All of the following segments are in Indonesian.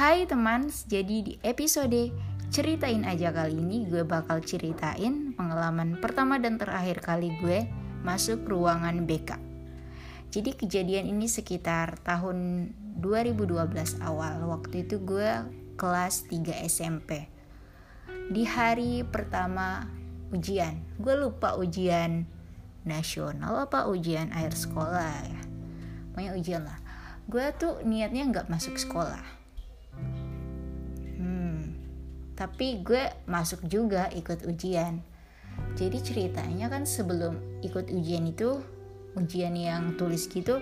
Hai teman, jadi di episode Ceritain aja kali ini gue bakal ceritain pengalaman pertama dan terakhir kali gue masuk ruangan BK. Jadi kejadian ini sekitar tahun 2012 awal. Waktu itu gue kelas 3 SMP. Di hari pertama ujian. Gue lupa ujian nasional apa ujian akhir sekolah ya. Pokoknya ujian lah. Gue tuh niatnya nggak masuk sekolah tapi gue masuk juga ikut ujian. Jadi ceritanya kan sebelum ikut ujian itu ujian yang tulis gitu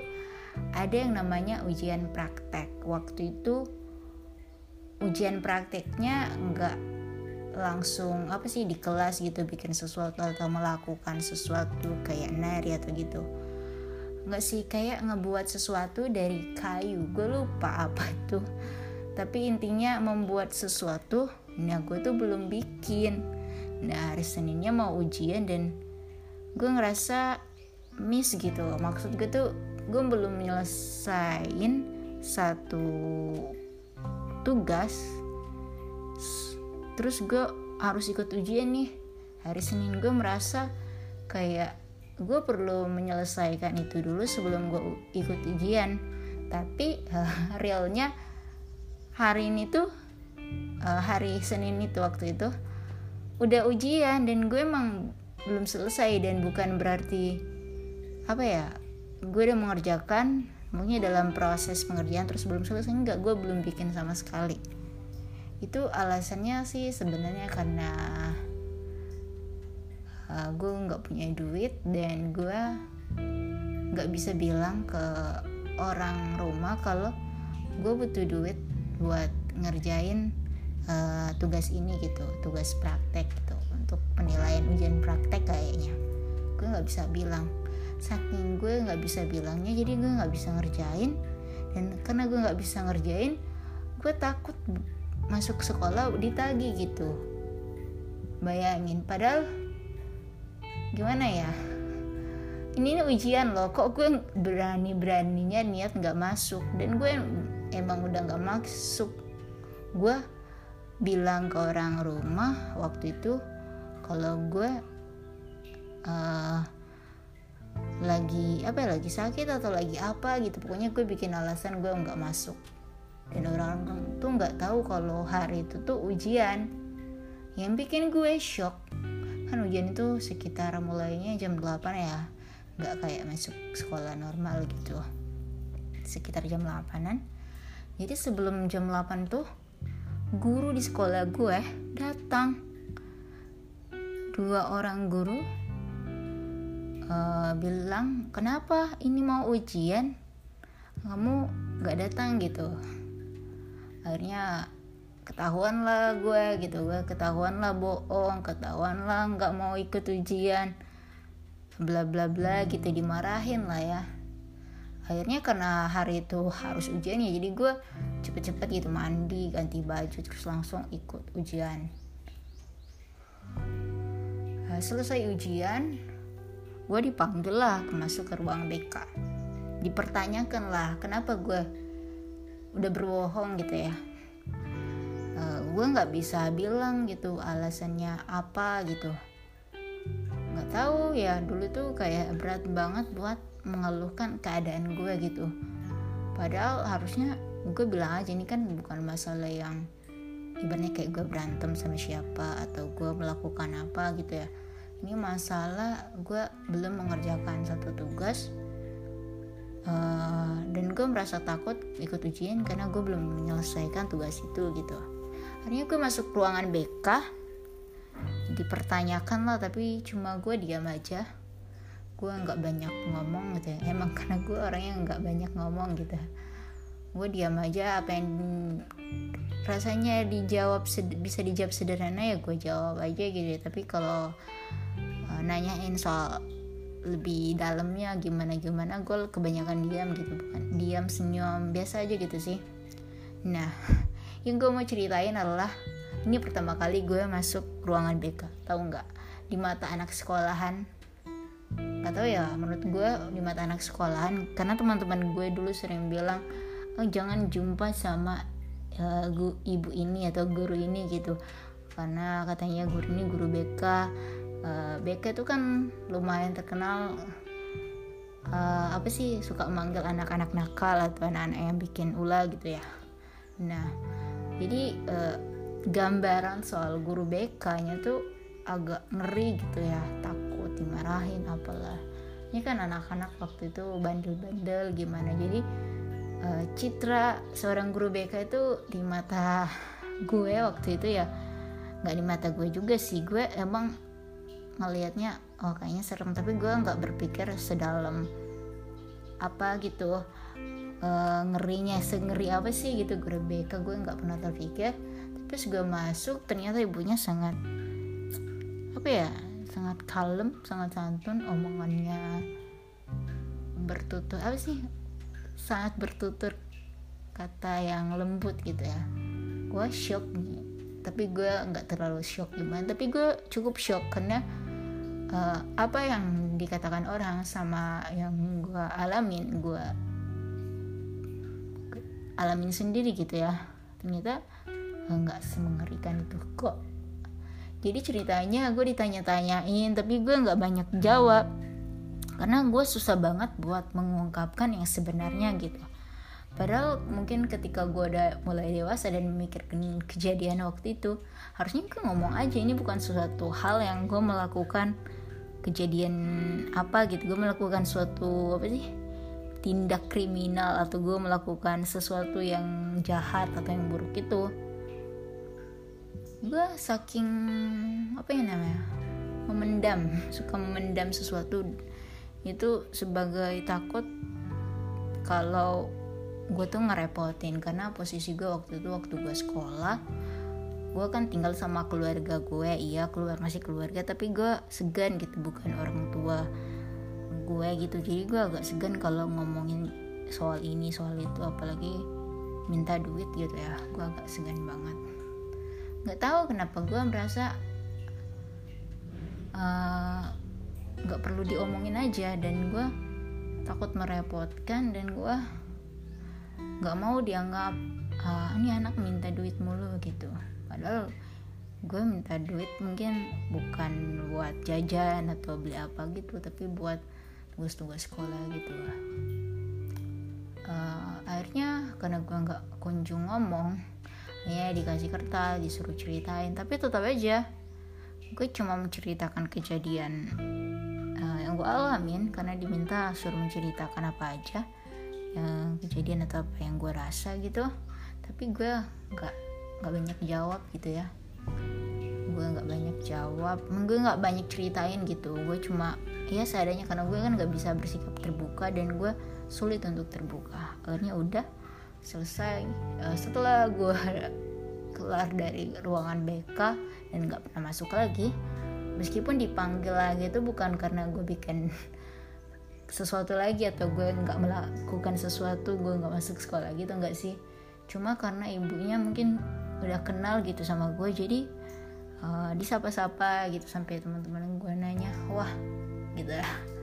ada yang namanya ujian praktek. Waktu itu ujian prakteknya nggak langsung apa sih di kelas gitu bikin sesuatu atau melakukan sesuatu kayak nari atau gitu. Nggak sih kayak ngebuat sesuatu dari kayu. Gue lupa apa tuh. Tapi intinya membuat sesuatu nah gue tuh belum bikin. Nah hari Seninnya mau ujian dan gue ngerasa miss gitu maksud gue tuh gue belum nyelesain satu tugas. Terus gue harus ikut ujian nih. Hari Senin gue merasa kayak gue perlu menyelesaikan itu dulu sebelum gue ikut ujian. Tapi realnya hari ini tuh uh, hari Senin itu waktu itu udah ujian dan gue emang belum selesai dan bukan berarti apa ya gue udah mengerjakan mungkin dalam proses pengerjaan terus belum selesai enggak gue belum bikin sama sekali. Itu alasannya sih sebenarnya karena uh, gue nggak punya duit dan gue nggak bisa bilang ke orang rumah kalau gue butuh duit buat ngerjain uh, tugas ini gitu tugas praktek gitu untuk penilaian ujian praktek kayaknya. Gue nggak bisa bilang. Saking gue nggak bisa bilangnya jadi gue nggak bisa ngerjain. Dan karena gue nggak bisa ngerjain gue takut masuk sekolah ditagi gitu. Bayangin padahal gimana ya? Ini, ini ujian loh kok gue berani beraninya niat nggak masuk? Dan gue emang udah nggak masuk. Gue bilang ke orang rumah waktu itu kalau gue uh, lagi apa ya lagi sakit atau lagi apa gitu. Pokoknya gue bikin alasan gue nggak masuk. Dan orang tuh nggak tahu kalau hari itu tuh ujian. Yang bikin gue shock kan ujian itu sekitar mulainya jam 8 ya. Nggak kayak masuk sekolah normal gitu. Sekitar jam 8an jadi sebelum jam 8 tuh guru di sekolah gue datang. Dua orang guru uh, bilang kenapa ini mau ujian? Kamu gak datang gitu. Akhirnya ketahuan lah gue gitu. Gue ketahuan lah bohong ketahuan lah nggak mau ikut ujian bla bla bla gitu. Dimarahin lah ya akhirnya karena hari itu harus ujian ya jadi gue cepet-cepet gitu mandi ganti baju terus langsung ikut ujian. Nah, selesai ujian gue dipanggil lah masuk ke ruang BK dipertanyakan lah kenapa gue udah berbohong gitu ya? Uh, gue nggak bisa bilang gitu alasannya apa gitu. Nggak tahu ya dulu tuh kayak berat banget buat mengeluhkan keadaan gue gitu. Padahal harusnya gue bilang aja ini kan bukan masalah yang ibaratnya kayak gue berantem sama siapa atau gue melakukan apa gitu ya. Ini masalah gue belum mengerjakan satu tugas uh, dan gue merasa takut ikut ujian karena gue belum menyelesaikan tugas itu gitu. Akhirnya gue masuk ruangan BK dipertanyakan lah tapi cuma gue diam aja gue nggak banyak ngomong gitu ya. Emang karena gue orangnya nggak banyak ngomong gitu. Gue diam aja apa yang rasanya dijawab bisa dijawab sederhana ya gue jawab aja gitu ya. tapi kalau uh, nanyain soal lebih dalamnya gimana gimana gue kebanyakan diam gitu bukan diam senyum biasa aja gitu sih. Nah yang gue mau ceritain adalah ini pertama kali gue masuk ruangan BK tahu nggak? Di mata anak sekolahan gak tau ya menurut gue di mata anak sekolahan karena teman-teman gue dulu sering bilang oh, jangan jumpa sama uh, ibu ini atau guru ini gitu. Karena katanya guru ini guru BK uh, BK itu kan lumayan terkenal uh, apa sih suka memanggil anak-anak nakal atau anak-anak yang bikin ulah gitu ya. Nah jadi uh, gambaran soal guru BK-nya tuh agak ngeri gitu ya dimarahin apalah. Ini kan anak-anak waktu itu bandel-bandel gimana. Jadi uh, citra seorang guru BK itu di mata gue waktu itu ya nggak di mata gue juga sih. Gue emang ngelihatnya oh kayaknya serem. Tapi gue nggak berpikir sedalam apa gitu uh, ngerinya sengeri apa sih gitu. Guru BK gue nggak pernah terpikir. Terus gue masuk ternyata ibunya sangat apa ya sangat kalem sangat santun omongannya bertutur apa sih? Sangat bertutur kata yang lembut gitu ya. Gue shock nih. Tapi gue nggak terlalu shock gimana tapi gue cukup shock karena uh, apa yang dikatakan orang sama yang gue alamin gue alamin sendiri gitu ya. Ternyata nggak semengerikan itu kok jadi ceritanya gue ditanya-tanyain tapi gue nggak banyak jawab. Karena gue susah banget buat mengungkapkan yang sebenarnya gitu. Padahal mungkin ketika gue udah mulai dewasa dan memikirkan kejadian waktu itu Harusnya gue ngomong aja ini bukan sesuatu hal yang gue melakukan kejadian apa gitu. Gue melakukan suatu apa sih tindak kriminal atau gue melakukan sesuatu yang jahat atau yang buruk itu gue saking apa ya namanya memendam suka memendam sesuatu itu sebagai takut kalau gue tuh ngerepotin. Karena posisi gue waktu itu waktu gue sekolah gue kan tinggal sama keluarga gue iya keluar masih keluarga tapi gue segan gitu bukan orang tua gue gitu. Jadi gue agak segan kalau ngomongin soal ini soal itu. Apalagi minta duit gitu ya gue agak segan banget nggak tahu kenapa gue merasa eh, nggak uh, perlu diomongin aja dan gue takut merepotkan dan gue nggak mau dianggap ah, ini anak minta duit mulu gitu. Padahal gue minta duit mungkin bukan buat jajan atau beli apa gitu tapi buat tugas-tugas sekolah gitu. Lah uh, akhirnya karena gue nggak kunjung ngomong ya dikasih kertas disuruh ceritain. Tapi tetap aja gue cuma menceritakan kejadian uh, yang gue alamin karena diminta suruh menceritakan apa aja yang kejadian atau apa yang gue rasa gitu. Tapi gue nggak nggak banyak jawab gitu ya. Gue nggak banyak jawab gue nggak banyak ceritain gitu. Gue cuma ya seadanya karena gue kan nggak bisa bersikap terbuka dan gue sulit untuk terbuka. Akhirnya udah selesai uh, setelah gue keluar dari ruangan BK dan nggak pernah masuk lagi meskipun dipanggil lagi itu bukan karena gue bikin sesuatu lagi atau gue nggak melakukan sesuatu gue nggak masuk sekolah gitu nggak sih. Cuma karena ibunya mungkin udah kenal gitu sama gue jadi uh, disapa-sapa gitu sampai teman-teman gue nanya wah gitu. lah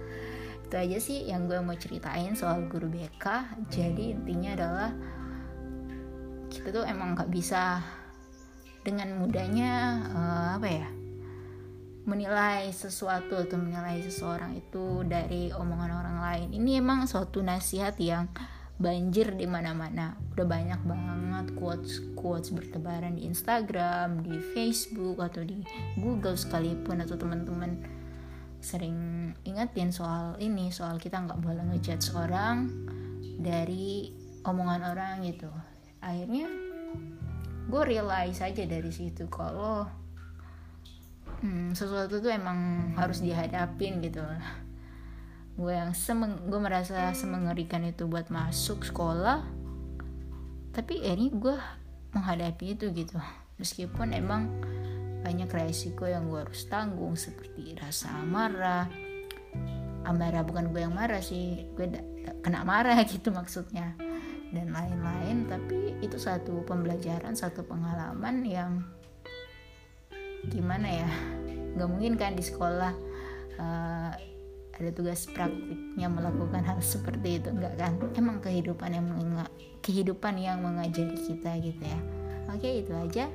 itu aja sih yang gue mau ceritain soal guru BK jadi intinya adalah kita tuh emang nggak bisa dengan mudahnya uh, apa ya menilai sesuatu atau menilai seseorang itu dari omongan orang lain. Ini emang suatu nasihat yang banjir di mana-mana. Udah banyak banget quotes quotes bertebaran di Instagram di Facebook atau di Google sekalipun atau teman-teman sering ingetin soal ini soal kita nggak boleh ngejudge orang dari omongan orang gitu. Akhirnya gue realize aja dari situ kalau hmm, sesuatu tuh emang harus dihadapin gitu. Gue yang semeng gue merasa semengerikan itu buat masuk sekolah tapi ini gue menghadapi itu gitu. Meskipun emang banyak resiko yang gue harus tanggung seperti rasa marah. Amarah bukan gue yang marah sih gue da- da- kena marah gitu maksudnya dan lain-lain. Tapi itu satu pembelajaran satu pengalaman yang gimana ya nggak mungkin kan di sekolah uh, ada tugas praktiknya melakukan hal seperti itu enggak kan? Emang kehidupan yang kehidupan yang mengajari kita gitu ya. Oke itu aja.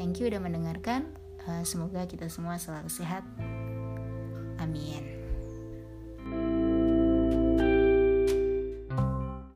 Thank you udah mendengarkan. Eh, semoga kita semua selalu sehat. Amin.